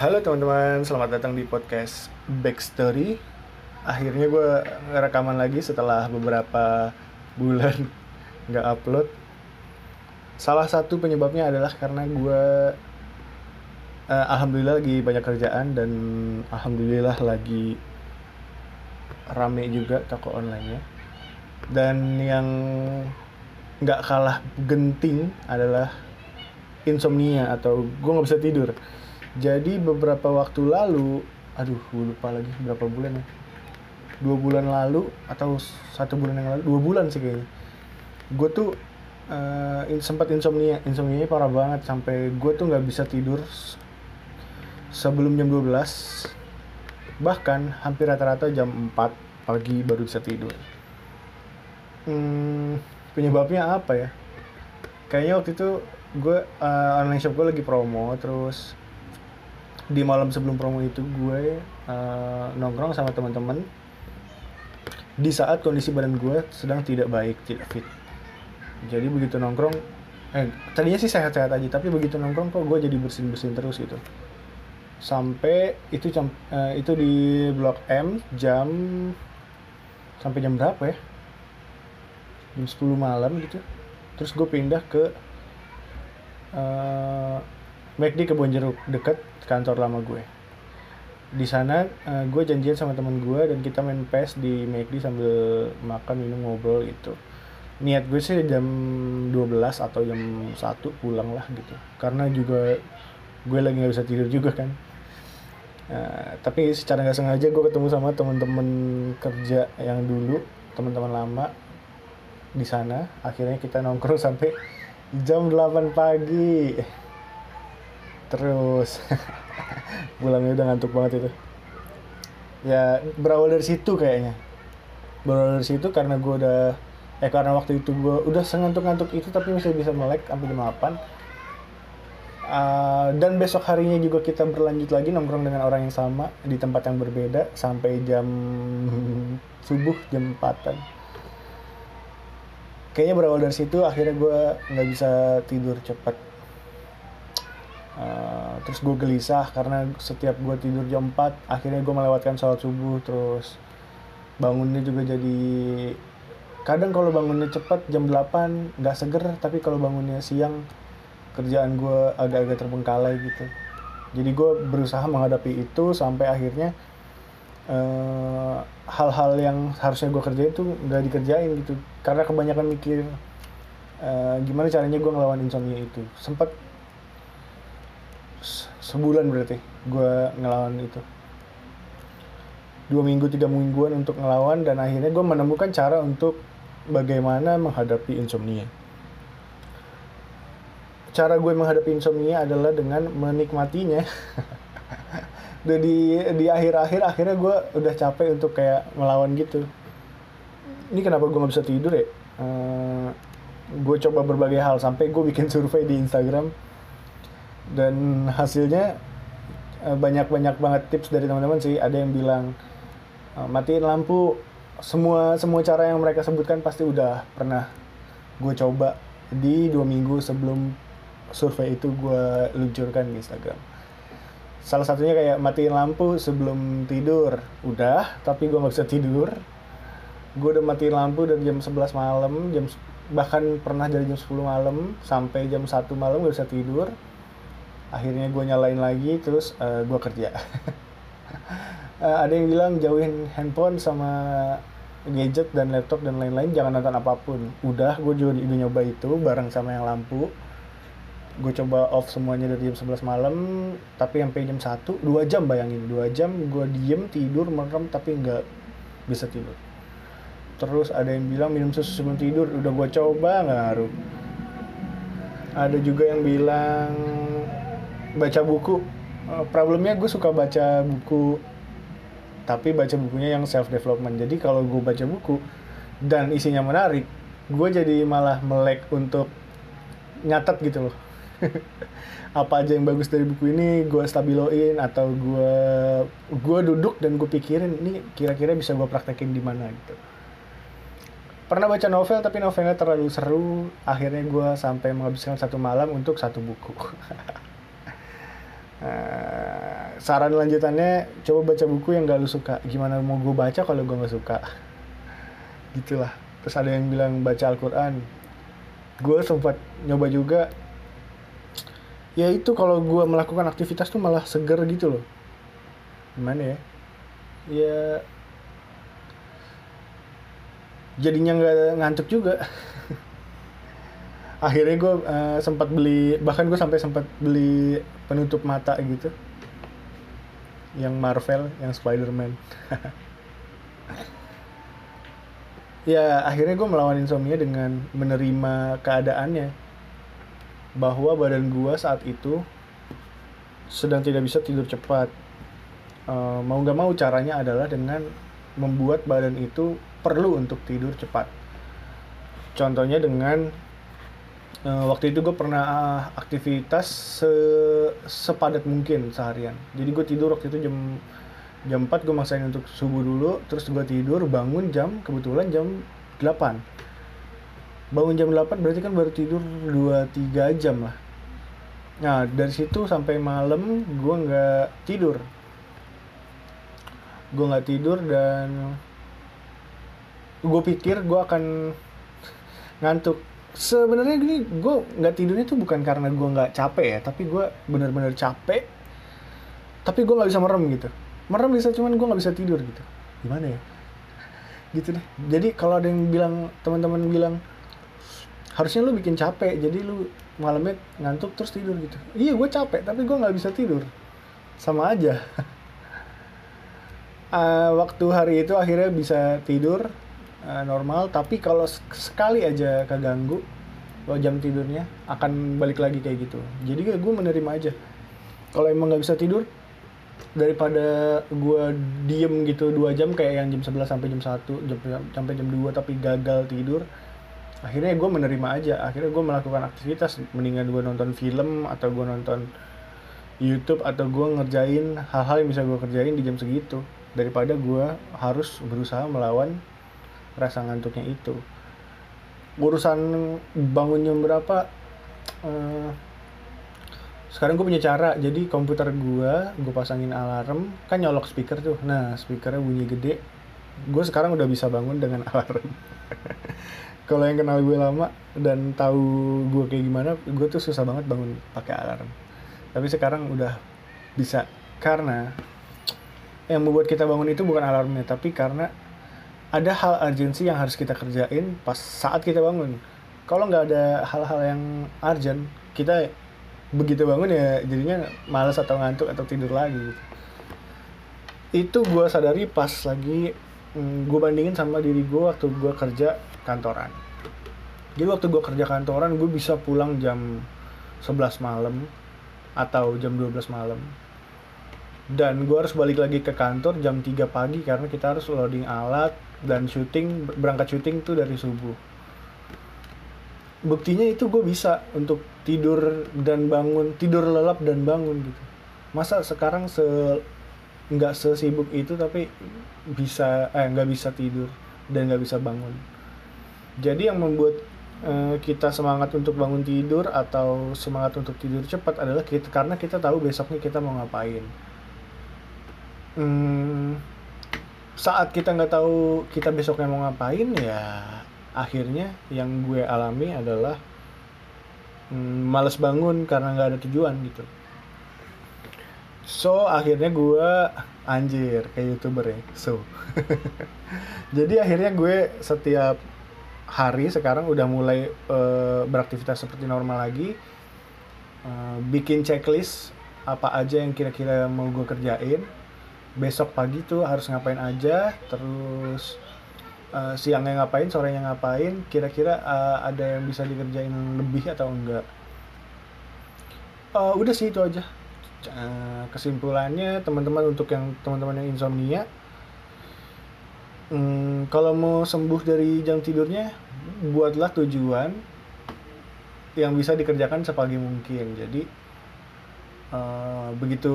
Halo teman-teman, selamat datang di podcast Backstory. Akhirnya gue rekaman lagi setelah beberapa bulan nggak upload. Salah satu penyebabnya adalah karena gue uh, alhamdulillah lagi banyak kerjaan dan alhamdulillah lagi rame juga toko online-nya. Dan yang nggak kalah genting adalah insomnia atau gue nggak bisa tidur jadi beberapa waktu lalu aduh gue lupa lagi berapa bulan ya. Dua bulan lalu atau satu bulan yang lalu dua bulan sih kayaknya. Gue tuh uh, in, sempat insomnia insomnia parah banget. Sampai gue tuh nggak bisa tidur sebelum jam 12 bahkan hampir rata-rata jam 4 pagi baru bisa tidur. Hmm, penyebabnya apa ya? Kayaknya waktu itu gue uh, online shop gue lagi promo terus di malam sebelum promo itu gue uh, nongkrong sama teman-teman. Di saat kondisi badan gue sedang tidak baik tidak fit. Jadi begitu nongkrong eh tadinya sih sehat-sehat aja tapi begitu nongkrong kok gue jadi bersin-bersin terus gitu. Sampai itu uh, itu di blok M jam sampai jam berapa ya? Jam 10 malam gitu. Terus gue pindah ke uh, McD Kebon Jeruk deket kantor lama gue. Di sana uh, gue janjian sama teman gue dan kita main PES di McD sambil makan minum ngobrol gitu. Niat gue sih jam 12 atau jam 1 pulang lah gitu. Karena juga gue lagi nggak bisa tidur juga kan. Uh, tapi secara nggak sengaja gue ketemu sama teman-teman kerja yang dulu teman-teman lama di sana. Akhirnya kita nongkrong sampai jam 8 pagi terus. Pulangnya udah ngantuk banget itu. Ya berawal dari situ kayaknya. Berawal dari situ karena gue udah eh karena waktu itu gue udah sengantuk-ngantuk itu tapi masih bisa melek sampai jam 8 Uh, dan besok harinya juga kita berlanjut lagi nongkrong dengan orang yang sama di tempat yang berbeda sampai jam subuh jam 4 kayaknya berawal dari situ akhirnya gue nggak bisa tidur cepat Uh, terus gue gelisah karena setiap gue tidur jam 4 akhirnya gue melewatkan sholat subuh terus bangunnya juga jadi kadang kalau bangunnya cepat jam 8 nggak seger tapi kalau bangunnya siang kerjaan gue agak-agak terbengkalai gitu. Jadi gue berusaha menghadapi itu sampai akhirnya uh, hal-hal yang harusnya gue kerjain tuh nggak dikerjain gitu. Karena kebanyakan mikir uh, gimana caranya gue ngelawan insomnia itu. Sempat sebulan berarti gue ngelawan itu. Dua minggu tiga mingguan untuk ngelawan dan akhirnya gue menemukan cara untuk bagaimana menghadapi insomnia. Cara gue menghadapi insomnia adalah dengan menikmatinya. Di di akhir-akhir akhirnya gue udah capek untuk kayak melawan gitu. Ini kenapa gue nggak bisa tidur ya? Uh, gue coba berbagai hal sampai gue bikin survei di Instagram dan hasilnya eh, banyak-banyak banget tips dari teman-teman sih. Ada yang bilang eh, matiin lampu. Semua semua cara yang mereka sebutkan pasti udah pernah gue coba di dua minggu sebelum survei itu gue luncurkan di Instagram. Salah satunya kayak matiin lampu sebelum tidur. Udah tapi gue nggak bisa tidur. Gue udah matiin lampu dari jam 11 malam jam bahkan pernah dari jam 10 malam sampai jam 1 malam gak bisa tidur akhirnya gue nyalain lagi terus uh, eh, gue kerja. Uh, ada yang bilang jauhin handphone sama gadget dan laptop dan lain-lain jangan nonton apa pun. Udah gue juga udah nyoba itu bareng sama yang lampu. Gue coba off semuanya dari jam 11 malam tapi sampai jam 1 2 jam bayangin. 2 jam gue diem tidur merem tapi nggak bisa tidur. Terus ada yang bilang minum susu sebelum tidur udah gue coba nggak ngaruh. Ada juga yang bilang baca buku. Uh, problemnya gue suka baca buku tapi baca bukunya yang self development jadi kalau gue baca buku dan isinya menarik gue jadi malah melek untuk nyatet gitu loh. Apa aja yang bagus dari buku ini gue stabiloin atau gue gue duduk dan gue pikirin ini kira-kira bisa gue praktekin di mana gitu. Pernah baca novel tapi novelnya terlalu seru. Akhirnya gue sampai menghabiskan satu malam untuk satu buku Uh, saran lanjutannya coba baca buku yang gak lu suka. Gimana mau gue baca kalau gue nggak suka? Gitulah. Terus ada yang bilang baca Al-Quran. Gue sempat nyoba juga. Ya itu kalau gue melakukan aktivitas tuh malah seger gitu loh. Gimana ya? Ya jadinya nggak ngantuk juga akhirnya gue uh, sempat beli bahkan gue sampai sempat beli penutup mata gitu. Yang Marvel yang Spider-Man. Ya akhirnya gue melawan insomnia dengan menerima keadaannya. Bahwa badan gue saat itu sedang tidak bisa tidur cepat. Uh, mau nggak mau caranya adalah dengan membuat badan itu perlu untuk tidur cepat. Contohnya dengan uh, waktu itu gue pernah uh, aktivitas se sepadat mungkin seharian. Jadi gue tidur waktu itu jam jam 4 gue maksain untuk subuh dulu terus gue tidur bangun jam kebetulan jam 8 bangun jam 8 berarti kan baru tidur 2-3 jam lah. Nah dari situ sampai malam gue nggak tidur. Gue nggak tidur dan gue pikir gue akan ngantuk sebenarnya gini gue nggak tidurnya tuh bukan karena gue nggak capek ya tapi gue bener-bener capek. Tapi gue nggak bisa merem gitu. Merem bisa cuman gue nggak bisa tidur gitu. Gimana ya? Gitu deh. Jadi kalau ada yang bilang teman-teman bilang harusnya lu bikin capek jadi lu malamnya ngantuk terus tidur gitu. Iya gue capek tapi gue nggak bisa tidur. Sama aja. Uh, waktu hari itu akhirnya bisa tidur uh, normal tapi kalau sekali aja keganggu lo jam tidurnya akan balik lagi kayak gitu. Jadi gue menerima aja. Kalau emang nggak bisa tidur daripada gue diem gitu dua jam kayak yang jam 11 sampai jam 1 jam sampai jam 2 tapi gagal tidur akhirnya gue menerima aja. Akhirnya gue melakukan aktivitas mendingan gue nonton film atau gue nonton YouTube atau gue ngerjain hal-hal yang bisa gue kerjain di jam segitu. Daripada gue harus berusaha melawan rasa ngantuknya itu. Urusan bangun jam berapa? Uh, sekarang gue punya cara. Jadi komputer gue gue pasangin alarm. Kan nyolok speaker tuh. Nah speakernya bunyi gede. Gue sekarang udah bisa bangun dengan alarm. Kalau yang kenal gue lama dan tahu gue kayak gimana gue tuh susah banget bangun pakai alarm. Tapi sekarang udah bisa. Karena yang membuat kita bangun itu bukan alarmnya tapi karena ada hal urgensi yang harus kita kerjain pas saat kita bangun. Kalau nggak ada hal-hal yang urgent kita begitu bangun ya jadinya males atau ngantuk atau tidur lagi itu gue sadari pas lagi hmm, gue bandingin sama diri gue waktu gue kerja kantoran. Jadi waktu gue kerja kantoran gue bisa pulang jam 11 malam atau jam 12 malam dan gue harus balik lagi ke kantor jam 3 pagi karena kita harus loading alat dan syuting berangkat syuting tuh dari subuh. Buktinya itu gue bisa untuk tidur dan bangun tidur lelap dan bangun gitu. Masa sekarang se nggak sesibuk itu tapi bisa eh nggak bisa tidur dan nggak bisa bangun. Jadi yang membuat eh, kita semangat untuk bangun tidur atau semangat untuk tidur cepat adalah kita karena kita tahu besoknya kita mau ngapain hmm, saat kita nggak tahu kita besoknya mau ngapain ya akhirnya yang gue alami adalah hmm, males bangun karena nggak ada tujuan gitu. So akhirnya gue anjir kayak youtuber ya so. Jadi akhirnya gue setiap hari sekarang udah mulai uh, beraktivitas seperti normal lagi uh, bikin checklist apa aja yang kira-kira mau gue kerjain besok pagi tuh harus ngapain aja terus uh, siangnya ngapain sorenya ngapain kira-kira uh, ada yang bisa dikerjain lebih atau enggak? Uh, udah sih itu aja. Uh, kesimpulannya teman-teman untuk yang teman-teman yang insomnia hmm, kalau mau sembuh dari jam tidurnya buatlah tujuan yang bisa dikerjakan sepagi mungkin. Jadi Uh, begitu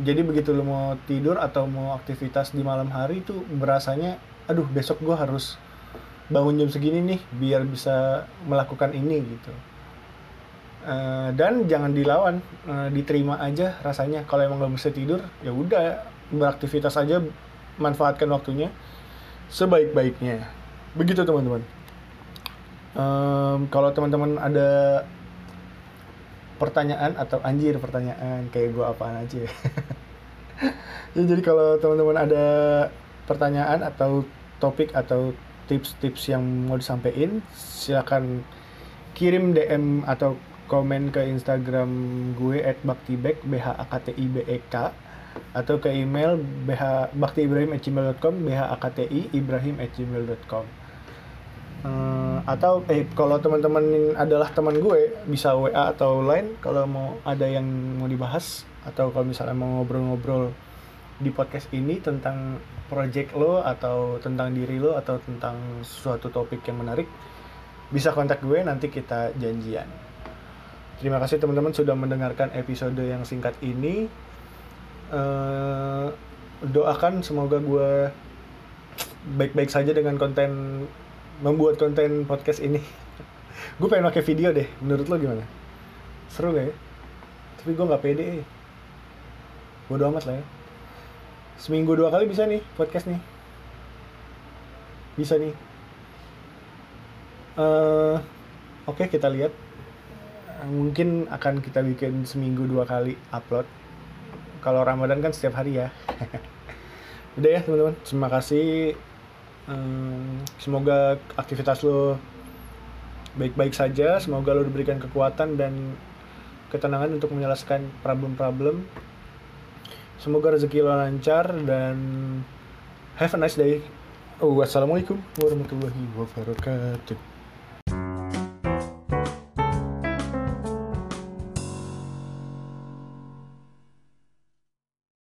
jadi begitu lo mau tidur atau mau aktivitas di malam hari itu berasanya aduh besok gue harus bangun jam segini nih biar bisa melakukan ini gitu. Eh, dan jangan dilawan Eh, diterima aja rasanya. Kalau emang nggak bisa tidur ya udah beraktivitas aja manfaatkan waktunya sebaik-baiknya. Begitu teman-teman. Em, kalau teman-teman ada pertanyaan atau anjir pertanyaan kayak gua apaan aja ya. Jadi kalau teman-teman ada pertanyaan atau topik atau tips-tips yang mau disampaikan silakan kirim DM atau komen ke Instagram gue @baktibek b h a k t i b e k atau ke email bh baktiibrahim@gmail.com b h a k t i ibrahim@gmail.com atau eh kalau teman-teman adalah teman gue bisa WA atau line kalau mau ada yang mau dibahas atau kalau misalnya mau ngobrol-ngobrol di podcast ini tentang project lo atau tentang diri lo atau tentang suatu topik yang menarik bisa kontak gue nanti kita janjian. Terima kasih teman-teman sudah mendengarkan episode yang singkat ini. Eh, doakan semoga gue baik-baik saja dengan konten membuat konten podcast ini. gue pengen pakai video deh. Menurut lo gimana? Seru gak ya? Tapi gue nggak pede. Bodo amat lah ya. Seminggu dua kali bisa nih podcast nih. Bisa nih. eh Oke kita lihat. Mungkin akan kita bikin seminggu dua kali upload. Kalau Ramadan kan setiap hari ya. Udah ya teman-teman. Terima kasih. Em, semoga aktivitas lo baik-baik saja. Semoga lo diberikan kekuatan dan ketenangan untuk menyelesaikan problem-problem. Semoga rezeki lo lancar dan have a nice day. Oh, wassalamualaikum warahmatullahi wabarakatuh.